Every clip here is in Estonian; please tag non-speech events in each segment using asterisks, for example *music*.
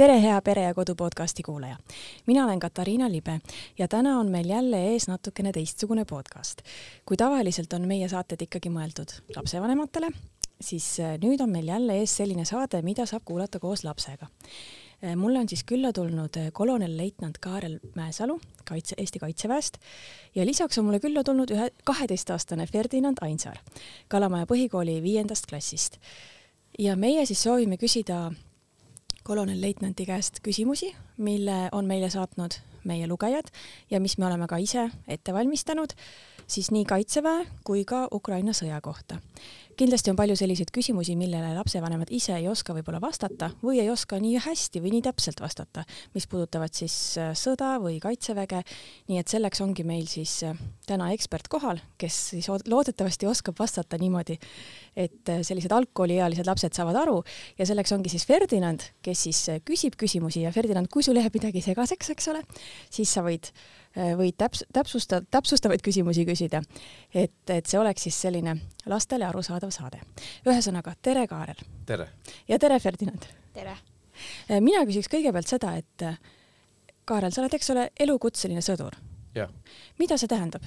tere, hea Pere ja Kodu podcasti kuulaja. mina olen Katariina Libe ja täna on meil jälle ees natukene teistsugune podcast. kui tavaliselt on meie saated ikkagi mõeldud lapsevanematele, siis äh, nüüd on meil jälle ees selline saade, mida saab kuulata koos lapsega äh, mulle on siis külla tulnud äh, kolonelleitnant Kaarel Mäesalu kaitse, Eesti Kaitseväest ja lisaks on mulle külla tulnud ühe kaheteistaastane Ferdinand Ainsaar Kalamaja põhikooli viiendast klassist. ja meie siis soovime küsida kolonelleitnanti käest küsimusi, mille on meile saatnud meie lugejad ja mis me oleme ka ise ette valmistanud, siis nii Kaitseväe kui ka Ukraina sõja kohta kindlasti on palju selliseid küsimusi, millele lapsevanemad ise ei oska võib-olla vastata või ei oska nii hästi või nii täpselt vastata, mis puudutavad siis äh, sõda või kaitseväge. nii et selleks ongi meil siis äh, täna ekspert kohal, kes siis loodetavasti oskab vastata niimoodi, et äh, sellised algkooliealised lapsed saavad aru ja selleks ongi siis Ferdinand, kes siis küsib küsimusi ja Ferdinand, kui sul jääb midagi segaseks, eks ole, siis sa võid Äh, võid täps-, täpsusta-, täpsustavaid küsimusi küsida. et, et see oleks siis selline lastele arusaadav saade. ühesõnaga, tere, Kaarel! tere! ja tere, Ferdinand! tere! Äh, mina küsiks kõigepealt seda, et äh, Kaarel, sa oled, eks ole, elukutseline sõdur. mida see tähendab?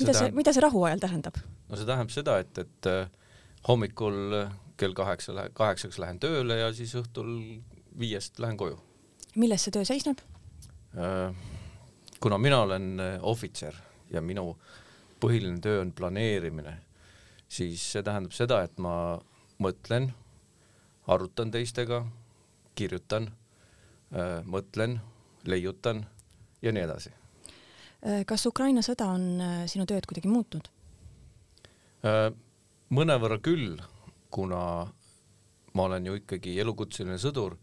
mida see, mida see rahuajal tähendab? no see tähendab seda, et, et hommikul kell kaheksa lähe-, kaheksaks lähen tööle ja siis õhtul viiest lähen koju. milles see töö seisneb äh,? Kuna mina olen äh, ohvitser ja minu põhiline töö on planeerimine, siis see tähendab seda, et ma mõtlen, arutan teistega, kirjutan, äh, mõtlen, leiutan ja nii edasi. Äh, kas Ukraina sõda on sinu tööd kuidagi muutnud? mõnevõrra küll, kuna ma olen ju ikkagi elukutseline sõdur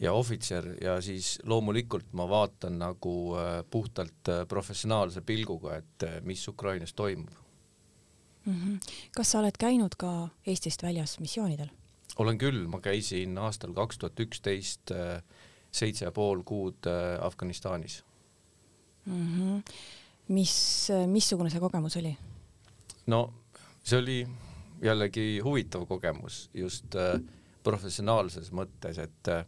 ja ohvitser ja siis loomulikult ma vaatan nagu äh, puhtalt äh, professionaalse pilguga, et äh, mis Ukrainas toimub mm. -hmm. kas sa oled käinud ka Eestist väljas missioonidel? olen küll, ma käisin aastal kaks tuhat üksteist seitse ja pool kuud Afganistanis mm. -hmm. mis, missugune see kogemus oli? no see oli jällegi huvitav kogemus just professionaalses mõttes, et äh,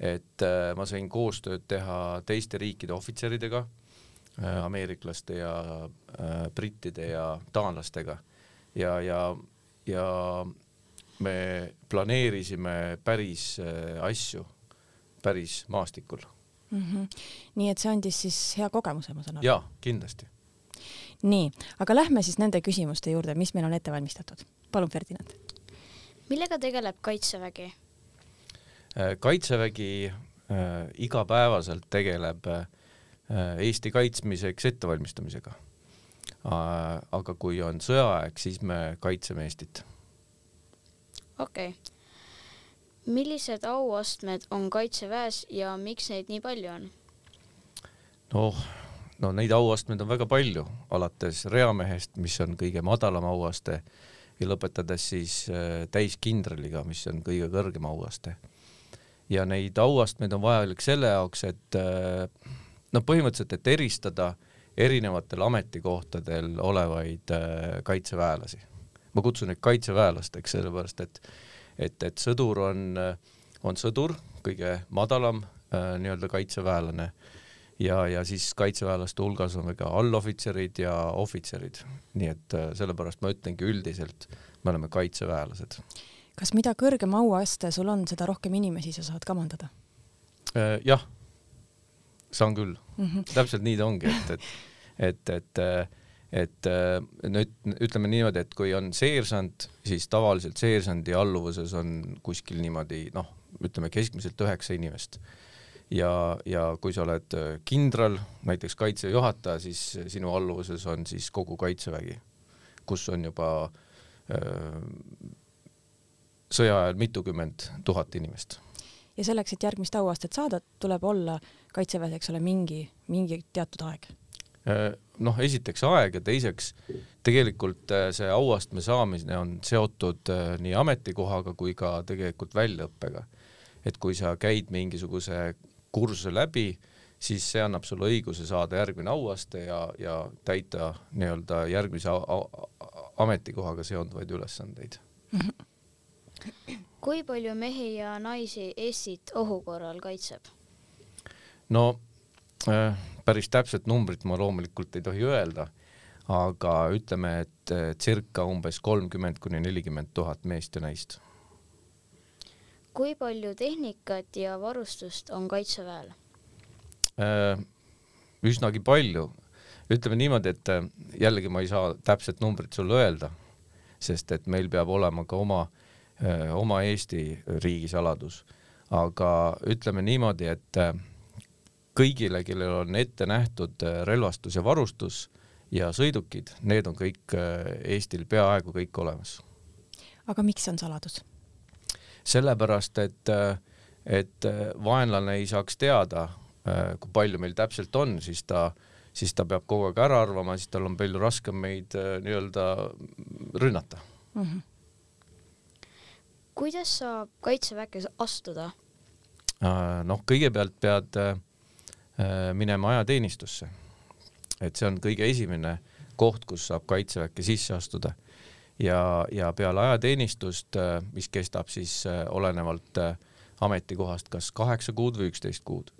et äh, ma sain koostööd teha teiste riikide ohvitseridega, äh, ameeriklaste ja äh, brittide ja taanlastega ja, ja, ja me planeerisime päris asju päris maastikul mm. -hmm. nii et see andis siis hea kogemuse, ma saan aru? jaa, kindlasti. nii, aga lähme siis nende küsimuste juurde, mis meil on ette valmistatud. palun, Ferdinand. millega tegeleb Kaitsevägi? Äh, kaitsevägi äh, igapäevaselt tegeleb äh, Eesti kaitsmiseks ettevalmistamisega. aga kui on sõjaaeg, siis me kaitseme Eestit. okei okay.. millised auastmed on Kaitseväes ja miks neid nii palju on? noh, no neid auastmeid on väga palju, alates reamehest, mis on kõige madalam auaste ja lõpetades siis täiskindraliga, mis on kõige kõrgem auaste ja neid auastmeid on vajalik selle jaoks, et noh, põhimõtteliselt, et eristada erinevatel ametikohtadel olevaid äh, kaitseväelasi. ma kutsun neid kaitseväelasteks, sellepärast et et, et sõdur on, on sõdur, kõige madalam äh, nii-öelda kaitseväelane. Ja, ja siis kaitseväelaste hulgas on ka allohvitserid ja ohvitserid, nii et äh, sellepärast ma ütlengi üldiselt, me oleme kaitseväelased kas mida kõrgem auaste sul on, seda rohkem inimesi sa saad kamandada? Äh, jah, saan küll mm. -hmm. täpselt nii ta ongi, et, et, et, et, et nüüd ütleme niimoodi, et kui on seersant, siis tavaliselt seersandi alluvuses on kuskil niimoodi noh, ütleme keskmiselt üheksa inimest. ja, ja kui sa oled kindral, näiteks kaitseväe juhataja, siis sinu alluvuses on siis kogu kaitsevägi, kus on juba öö, sõja ajal mitukümmend tuhat inimest. ja selleks, et järgmist auastet saada, tuleb olla kaitseväes, eks ole, mingi, mingi teatud aeg? Äh, noh, esiteks aeg ja teiseks tegelikult äh, see auastme saamine on seotud äh, nii ametikohaga kui ka tegelikult väljaõppega. et kui sa käid mingisuguse kursuse läbi, siis see annab sulle õiguse saada järgmine auaste ja, ja täita nii-öelda järgmise ametikohaga seonduvaid ülesandeid kui palju mehi ja naisi Eestit ohu korral kaitseb? no äh, päris täpset numbrit ma loomulikult ei tohi öelda, aga ütleme, et äh, circa umbes kolmkümmend kuni nelikümmend tuhat meest ja naist. kui palju tehnikat ja varustust on Kaitseväel? Äh, üsnagi palju, ütleme niimoodi, et jällegi ma ei saa täpset numbrit sulle öelda, sest et meil peab olema ka oma, oma Eesti riigisaladus, aga ütleme niimoodi, et kõigile, kellel on ette nähtud äh, relvastus ja varustus ja sõidukid, need on kõik äh, Eestil peaaegu kõik olemas. aga miks on saladus? sellepärast, et, äh, et vaenlane ei saaks teada, kui palju meil täpselt on, siis ta, siis ta peab kogu aeg ära arvama, siis tal on palju raskem meid nii-öelda rünnata mm. -hmm. Kuidas saab kaitseväkke astuda? noh, kõigepealt pead äh, Äh, minema ajateenistusse. et see on kõige esimene koht, kus saab kaitseväkke sisse astuda ja, ja peale ajateenistust, äh, mis kestab siis äh, olenevalt ametikohast kas kaheksa kuud või üksteist kuud.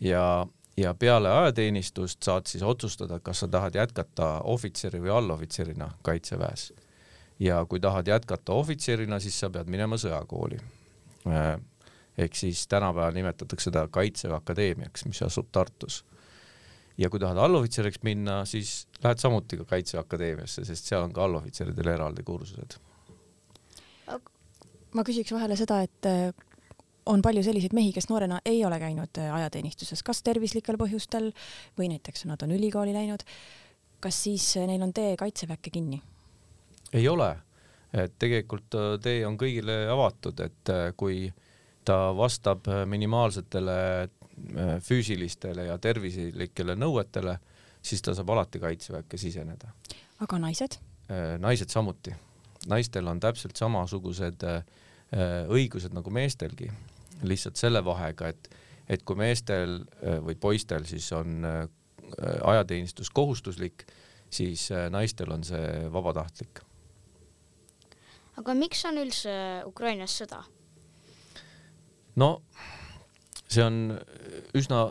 ja, ja peale ajateenistust saad siis otsustada, kas sa tahad jätkata ohvitseri või allohvitserina kaitseväes. Ja kui tahad jätkata ohvitserina, siis sa pead minema sõjakooli ehk siis tänapäeval nimetatakse seda Kaitseväe Akadeemiaks, mis asub Tartus. ja kui tahad allohvitseriks minna, siis lähed samuti ka Kaitseväe Akadeemiasse, sest seal on ka allohvitseridel eraldi kursused. ma küsiks vahele seda, et äh, on palju selliseid mehi, kes noorena ei ole käinud äh, ajateenistuses, kas tervislikel põhjustel või näiteks nad on ülikooli läinud. kas siis äh, neil on tee Kaitseväkke kinni? Ei ole, et tegelikult tee on kõigile avatud, et kui äh, ta vastab äh, minimaalsetele äh, füüsilistele ja tervislikele nõuetele, siis ta saab alati kaitseväkke siseneda. aga naised? Äh, naised samuti. naistel on täpselt samasugused õigused nagu meestelgi, lihtsalt selle vahega, et, et kui meestel või poistel siis on ajateenistus kohustuslik, siis naistel on see vabatahtlik. Aga miks on üldse Ukrainas sõda? no see on üsna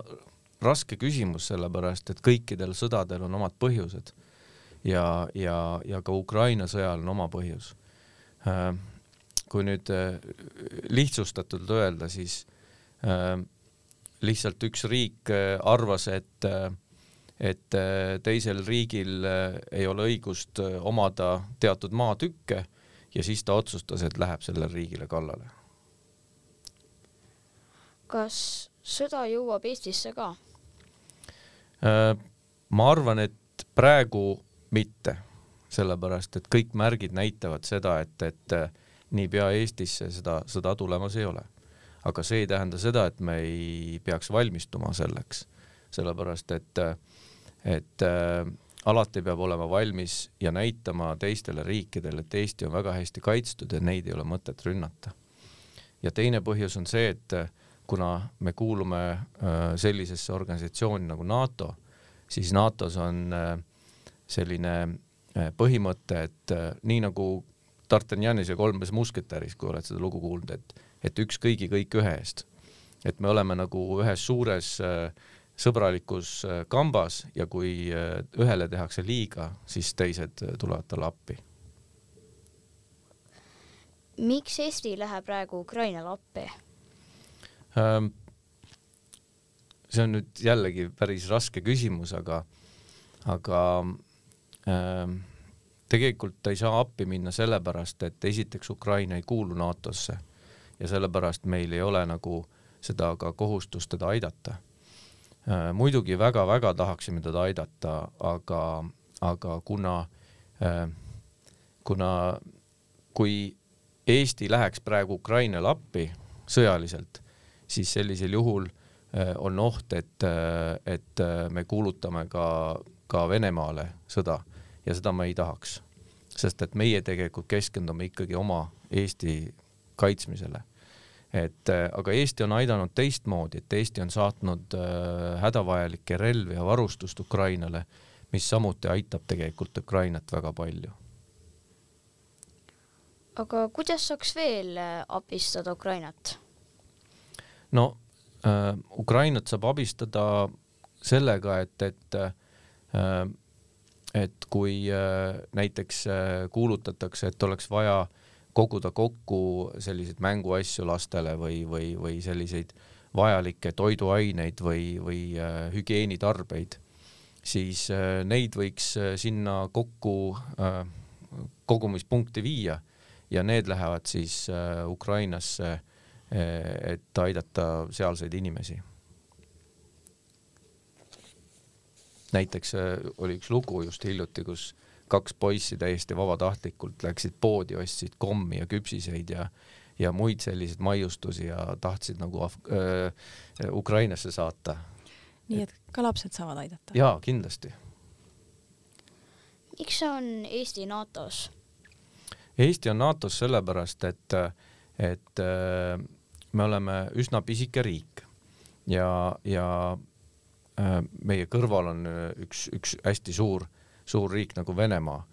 raske küsimus, sellepärast et kõikidel sõdadel on omad põhjused ja, ja, ja ka Ukraina sõjal on oma põhjus. Äh, kui nüüd äh, lihtsustatult öelda, siis äh, lihtsalt üks riik arvas, et, et teisel riigil ei ole õigust omada teatud maatükke ja siis ta otsustas, et läheb sellele riigile kallale kas sõda jõuab Eestisse ka? Äh, ma arvan, et praegu mitte, sellepärast et kõik märgid näitavad seda, et, et äh, niipea Eestisse seda sõda tulemas ei ole. aga see ei tähenda seda, et me ei peaks valmistuma selleks, sellepärast et, et äh, alati peab olema valmis ja näitama teistele riikidele, et Eesti on väga hästi kaitstud ja neid ei ole mõtet rünnata. ja teine põhjus on see, et kuna me kuulume äh, sellisesse organisatsiooni nagu NATO, siis NATO-s on äh, selline äh, põhimõte, et nii nagu D'Artagnanis ja kolmes musketäris, kui oled seda lugu kuulnud, et, et üks kõigi, kõik ühe eest. et me oleme nagu ühes suures sõbralikus kambas ja kui ühele tehakse liiga, siis teised tulevad talle appi. miks Eesti läheb praegu Ukrainale appi? Ehm, see on nüüd jällegi päris raske küsimus, aga, aga ähm, tegelikult ta ei saa appi minna sellepärast, et esiteks Ukraina ei kuulu NATO-sse ja sellepärast meil ei ole nagu seda ka kohustust teda aidata äh,. Muidugi väga-väga tahaksime teda aidata, aga, aga kuna äh,, kuna kui Eesti läheks praegu Ukrainale appi sõjaliselt, siis sellisel juhul äh, on oht, et, äh, et äh, me kuulutame ka, ka Venemaale sõda ja seda me ei tahaks, sest et meie tegelikult keskendume ikkagi oma Eesti kaitsmisele. Et aga Eesti on aidanud teistmoodi, et Eesti on saatnud äh, hädavajalikke relvi ja varustust Ukrainale, mis samuti aitab tegelikult Ukrainat väga palju aga kuidas saaks veel äh, abistada Ukrainat? no äh, Ukrainat saab abistada sellega, et, et äh, et kui äh, näiteks äh, kuulutatakse, et oleks vaja koguda kokku selliseid mänguasju lastele või, või, või selliseid vajalikke toiduaineid või, või äh, hügieenitarbeid, siis neid võiks sinna kokku kogumispunkti viia ja need lähevad siis Ukrainasse, et aidata sealseid inimesi. Näiteks äh, oli üks lugu just hiljuti, kus kaks poissi täiesti vabatahtlikult läksid poodi, ostsid kommi ja küpsiseid ja ja muid selliseid maiustusi ja tahtsid nagu Af äh, Ukrainasse saata. nii et ka lapsed saavad aidata? jaa, kindlasti. miks on Eesti NATO-s? Eesti on NATO-s sellepärast, et, et äh, me oleme üsna pisike riik ja, ja Äh, meie kõrval on äh, üks, üks hästi suur, suur riik nagu Venemaa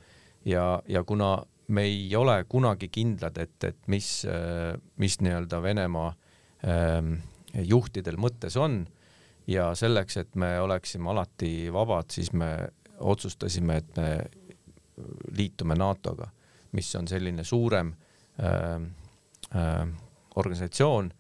ja, ja kuna me ei ole kunagi kindlad, et, et mis, äh, mis nii-öelda Venemaa ähm, juhtidel mõttes on ja selleks, et me oleksime alati vabad, siis me otsustasime, et me liitume NATO-ga, mis on selline suurem äh, äh, organisatsioon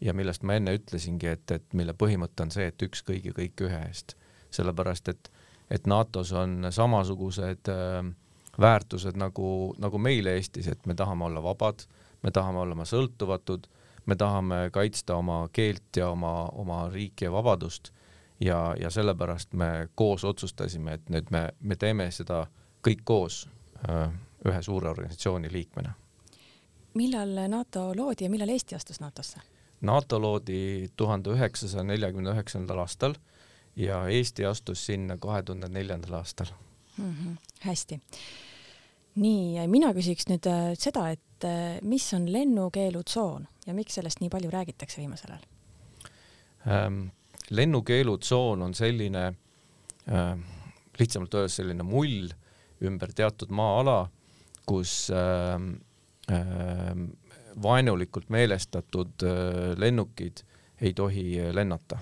ja millest ma enne ütlesingi, et, et mille põhimõte on see, et üks kõigi, kõik ühe eest. sellepärast, et, et NATO-s on samasugused äh, väärtused nagu, nagu meil Eestis, et me tahame olla vabad, me tahame olla sõltuvatud, me tahame kaitsta oma keelt ja oma, oma riiki ja vabadust ja, ja sellepärast me koos otsustasime, et nüüd me, me teeme seda kõik koos äh, ühe suure organisatsiooni liikmena. millal NATO loodi ja millal Eesti astus NATO-sse? NATO loodi tuhande üheksasaja neljakümne üheksandal aastal ja Eesti astus sinna kahe tuhande neljandal aastal mm. -hmm. hästi. nii, mina küsiks nüüd äh, seda, et äh, mis on lennukeelutsoon ja miks sellest nii palju räägitakse viimasel ajal ähm,? lennukeelutsoon on selline äh,, lihtsamalt öeldes selline mull ümber teatud maa-ala, kus äh, äh, vaenulikult meelestatud äh, lennukid ei tohi lennata.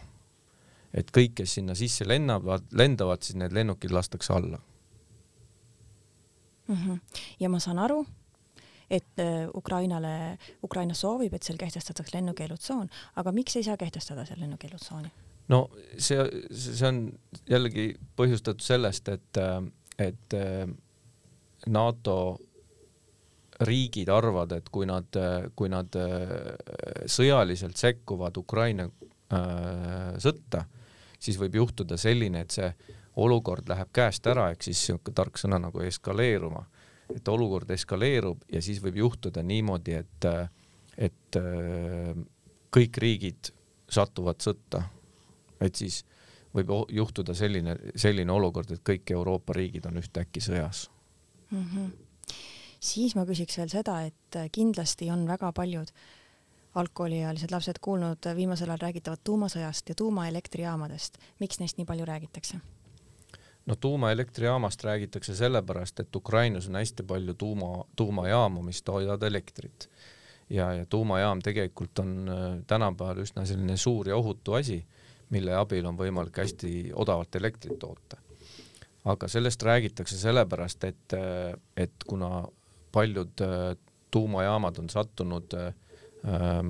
Et kõik, kes sinna sisse lennavad, lendavad, siis need lennukid lastakse alla mm. -hmm. ja ma saan aru, et äh, Ukrainale, Ukraina soovib, et seal kehtestataks lennukeelutsoon, aga miks ei saa kehtestada seal lennukeelutsooni? no see, see on jällegi põhjustatud sellest, et, et NATO riigid arvavad, et kui nad, kui nad äh, sõjaliselt sekkuvad Ukraina äh, sõtta, siis võib juhtuda selline, et see olukord läheb käest ära, ehk siis niisugune tark sõna nagu eskaleeruma. et olukord eskaleerub ja siis võib juhtuda niimoodi, et, et äh, kõik riigid satuvad sõtta. et siis võib juhtuda selline, selline olukord, et kõik Euroopa riigid on ühtäkki sõjas mm. -hmm siis ma küsiks veel seda, et kindlasti on väga paljud algkooliealised lapsed kuulnud viimasel ajal räägitavat tuumasõjast ja tuumaelektrijaamadest. miks neist nii palju räägitakse? no tuumaelektrijaamast räägitakse sellepärast, et Ukrainas on hästi palju tuuma, tuumajaamu, mis toodavad elektrit. ja, ja tuumajaam tegelikult on äh, tänapäeval üsna selline suur ja ohutu asi, mille abil on võimalik hästi odavat elektrit toota. aga sellest räägitakse sellepärast, et, äh, et kuna paljud äh, tuumajaamad on sattunud äh,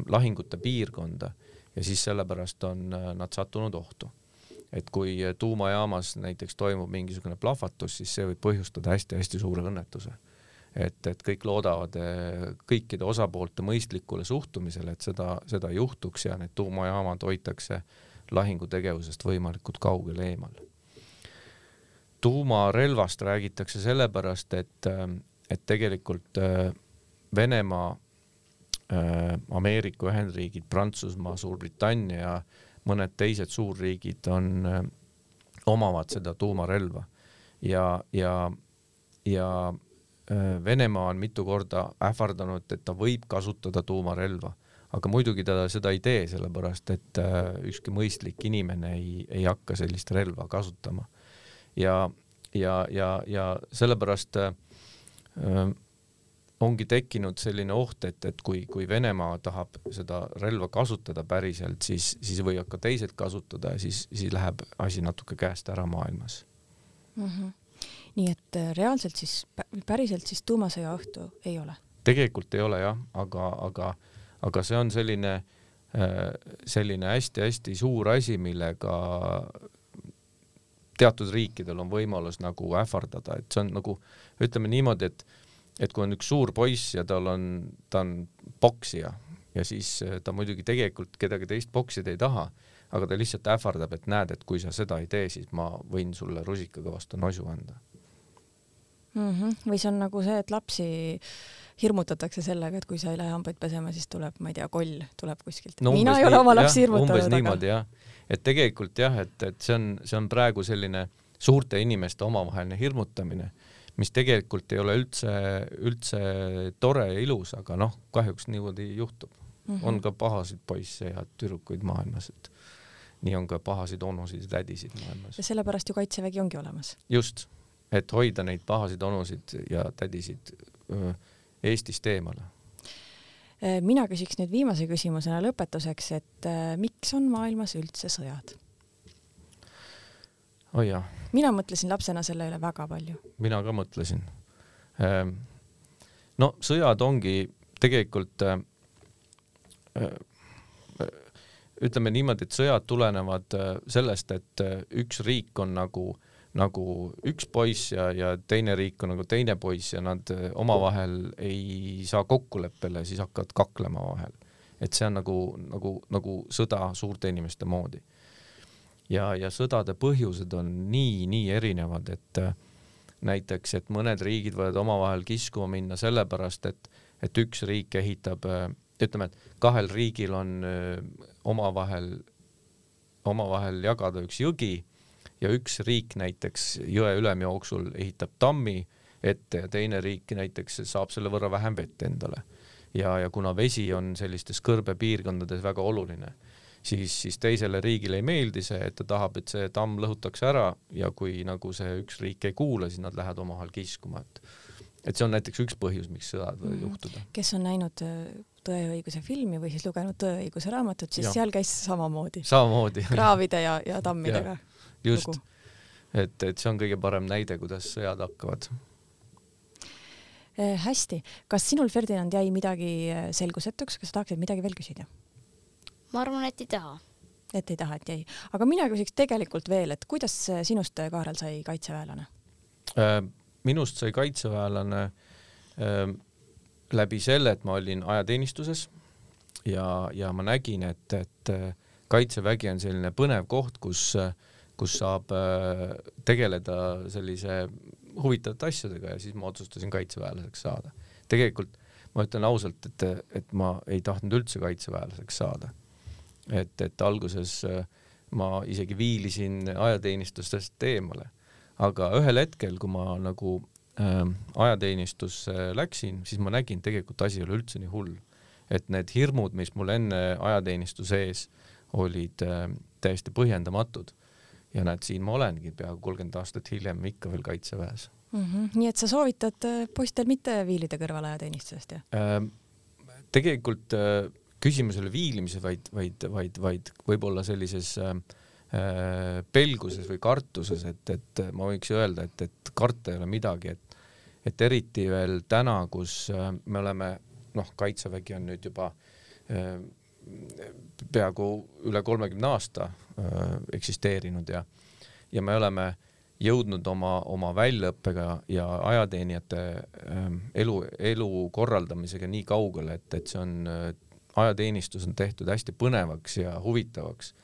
lahingute piirkonda ja siis sellepärast on äh, nad sattunud ohtu. et kui tuumajaamas näiteks toimub mingisugune plahvatus, siis see võib põhjustada hästi-hästi suure õnnetuse. et, et kõik loodavad kõikide osapoolte mõistlikule suhtumisele, et seda, seda ei juhtuks ja need tuumajaamad hoitakse lahingutegevusest võimalikult kaugel eemal. tuumarelvast räägitakse sellepärast, et ähm, et tegelikult äh, Venemaa, äh, Ameerika Ühendriigid, Prantsusmaa, Suurbritannia mõned teised suurriigid on, äh, omavad seda tuumarelva ja, ja, ja Venemaa on mitu korda ähvardanud, et ta võib kasutada tuumarelva, aga muidugi ta seda ei tee, sellepärast et ükski mõistlik inimene ei, ei hakka sellist relva kasutama. ja, ja, ja, ja sellepärast äh, ongi tekkinud selline oht, et, et kui, kui Venemaa tahab seda relva kasutada päriselt, siis, siis võivad ka teised kasutada ja siis, siis läheb asi natuke käest ära maailmas mm. -hmm. nii et äh, reaalselt siis, päriselt siis tuumasõja õhtu ei ole? tegelikult ei ole jah, aga, aga, aga see on selline, äh, selline hästi-hästi suur asi, millega teatud riikidel on võimalus nagu ähvardada, et see on nagu ütleme niimoodi, et et kui on üks suur poiss ja tal on, ta on poksija ja siis äh, ta muidugi tegelikult kedagi teist poksida ei taha, aga ta lihtsalt ähvardab, et näed, et kui sa seda ei tee, siis ma võin sulle rusikaga vastu nosu anda mm. -hmm. või see on nagu see, et lapsi hirmutatakse sellega, et kui sa ei lähe hambaid pesema, siis tuleb, ma ei tea, koll tuleb kuskilt no,. mina ei ole oma lapsi hirmutanud. umbes niimoodi jah, et tegelikult jah, et, et see on, see on praegu selline suurte inimeste omavaheline hirmutamine mis tegelikult ei ole üldse, üldse tore ja ilus, aga noh, kahjuks niimoodi juhtub mm. -hmm. on ka pahasid poisse ja tüdrukuid maailmas, et nii on ka pahasid onusid ja tädisid maailmas. ja sellepärast ju Kaitsevägi ongi olemas. just, et hoida neid pahasid onusid ja tädisid öö, Eestist eemale mina küsiks nüüd viimase küsimusena lõpetuseks, et äh, miks on maailmas üldse sõjad? Oh mina mõtlesin lapsena selle üle väga palju. mina ka mõtlesin. Ehm, no sõjad ongi tegelikult äh, äh, ütleme niimoodi, et sõjad tulenevad äh, sellest, et üks riik on nagu, nagu üks poiss ja, ja teine riik on nagu teine poiss ja nad omavahel ei saa kokkuleppele, siis hakkavad kaklema vahel. et see on nagu, nagu, nagu sõda suurte inimeste moodi ja, ja sõdade põhjused on nii-nii erinevad, et äh, näiteks, et mõned riigid võivad omavahel kiskuma minna sellepärast, et, et üks riik ehitab, äh, ütleme, et kahel riigil on äh, omavahel, omavahel jagada üks jõgi ja üks riik näiteks jõe ülemjooksul ehitab tammi ette ja teine riik näiteks saab selle võrra vähem vett endale. ja, ja kuna vesi on sellistes kõrbepiirkondades väga oluline siis, siis teisele riigile ei meeldi see, et ta tahab, et see tamm lõhutakse ära ja kui nagu see üks riik ei kuula, siis nad lähevad omavahel kiskuma, et et see on näiteks üks põhjus, miks sõdad võivad mm. juhtuda. kes on näinud äh, Tõe ja õiguse filmi või siis lugenud Tõe ja õiguse raamatut, siis ja. seal käis samamoodi. samamoodi. *laughs* kraavide ja, ja tammidega. just, et, et see on kõige parem näide, kuidas sõjad hakkavad eh,. hästi, kas sinul, Ferdinand, jäi midagi äh, selgusetuks, kas sa tahaksid midagi veel küsida? Ma arvan, et ei taha. et ei taha, et jäi. aga mina küsiks tegelikult veel, et kuidas sinust, Kaarel, sai kaitseväelane äh,? minust sai kaitseväelane äh, läbi selle, et ma olin ajateenistuses ja, ja ma nägin, et, et äh, kaitsevägi on selline põnev koht, kus, kus saab äh, tegeleda sellise huvitavate asjadega ja siis ma otsustasin kaitseväelaseks saada. tegelikult ma ütlen ausalt, et, et ma ei tahtnud üldse kaitseväelaseks saada et, et alguses äh, ma isegi viilisin ajateenistustest eemale, aga ühel hetkel, kui ma nagu äh, ajateenistusse läksin, siis ma nägin, tegelikult asi ei ole üldse nii hull. et need hirmud, mis mul enne ajateenistuse ees olid äh, täiesti põhjendamatud ja näed, siin ma olengi peaaegu kolmkümmend aastat hiljem ikka veel kaitseväes mm. -hmm. nii et sa soovitad äh, poistel mitte viilida kõrvale ajateenistusest, jah äh,? tegelikult äh, küsimus ei ole viilimises, vaid, vaid, vaid, vaid võib-olla sellises äh, äh, pelguses või kartuses, et, et ma võiks öelda, et, et karta ei ole midagi, et, et eriti veel täna, kus äh, me oleme, noh, kaitsevägi on nüüd juba äh, peaaegu üle kolmekümne aasta äh, eksisteerinud ja, ja me oleme jõudnud oma, oma väljaõppega ja ajateenijate äh, elu, elu korraldamisega nii kaugele, et, et see on ajateenistus on tehtud hästi põnevaks ja huvitavaks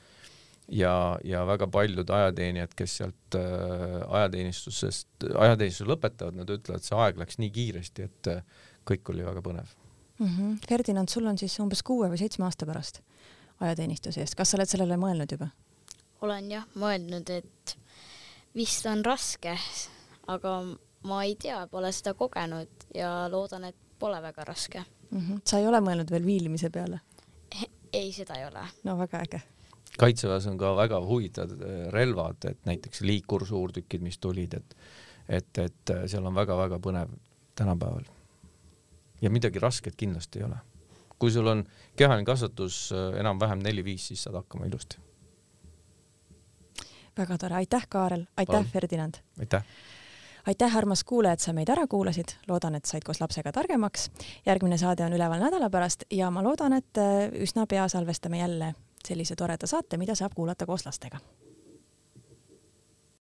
ja, ja väga paljud ajateenijad, kes sealt äh, ajateenistusest, ajateenistuse lõpetavad, nad ütlevad, see aeg läks nii kiiresti, et äh, kõik oli väga põnev mm. -hmm. Ferdinand, sul on siis umbes kuue või seitsme aasta pärast ajateenistuse eest, kas sa oled sellele mõelnud juba? olen jah mõelnud, et vist on raske, aga ma ei tea, pole seda kogenud ja loodan, et pole väga raske mm. -hmm. sa ei ole mõelnud veel viilimise peale? ei, seda ei ole. no väga äge. kaitseväes on ka väga huvitavad äh, relvad, et näiteks liikursuurtükid, mis tulid, et et, et äh, seal on väga-väga põnev tänapäeval ja midagi rasket kindlasti ei ole. kui sul on kehaline kasvatus äh, enam-vähem neli-viis, siis saad hakkama ilusti. väga tore, aitäh, Kaarel, aitäh, Ferdinand! aitäh! Aitäh, armas kuulaja, et sa meid ära kuulasid, loodan, et said koos lapsega targemaks. järgmine saade on üleval nädala pärast ja ma loodan, et äh, üsna pea salvestame jälle sellise toreda saate, mida saab kuulata koos lastega